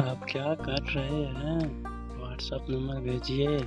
आप क्या कर रहे हैं? व्हाट्सएप नंबर भेजिए।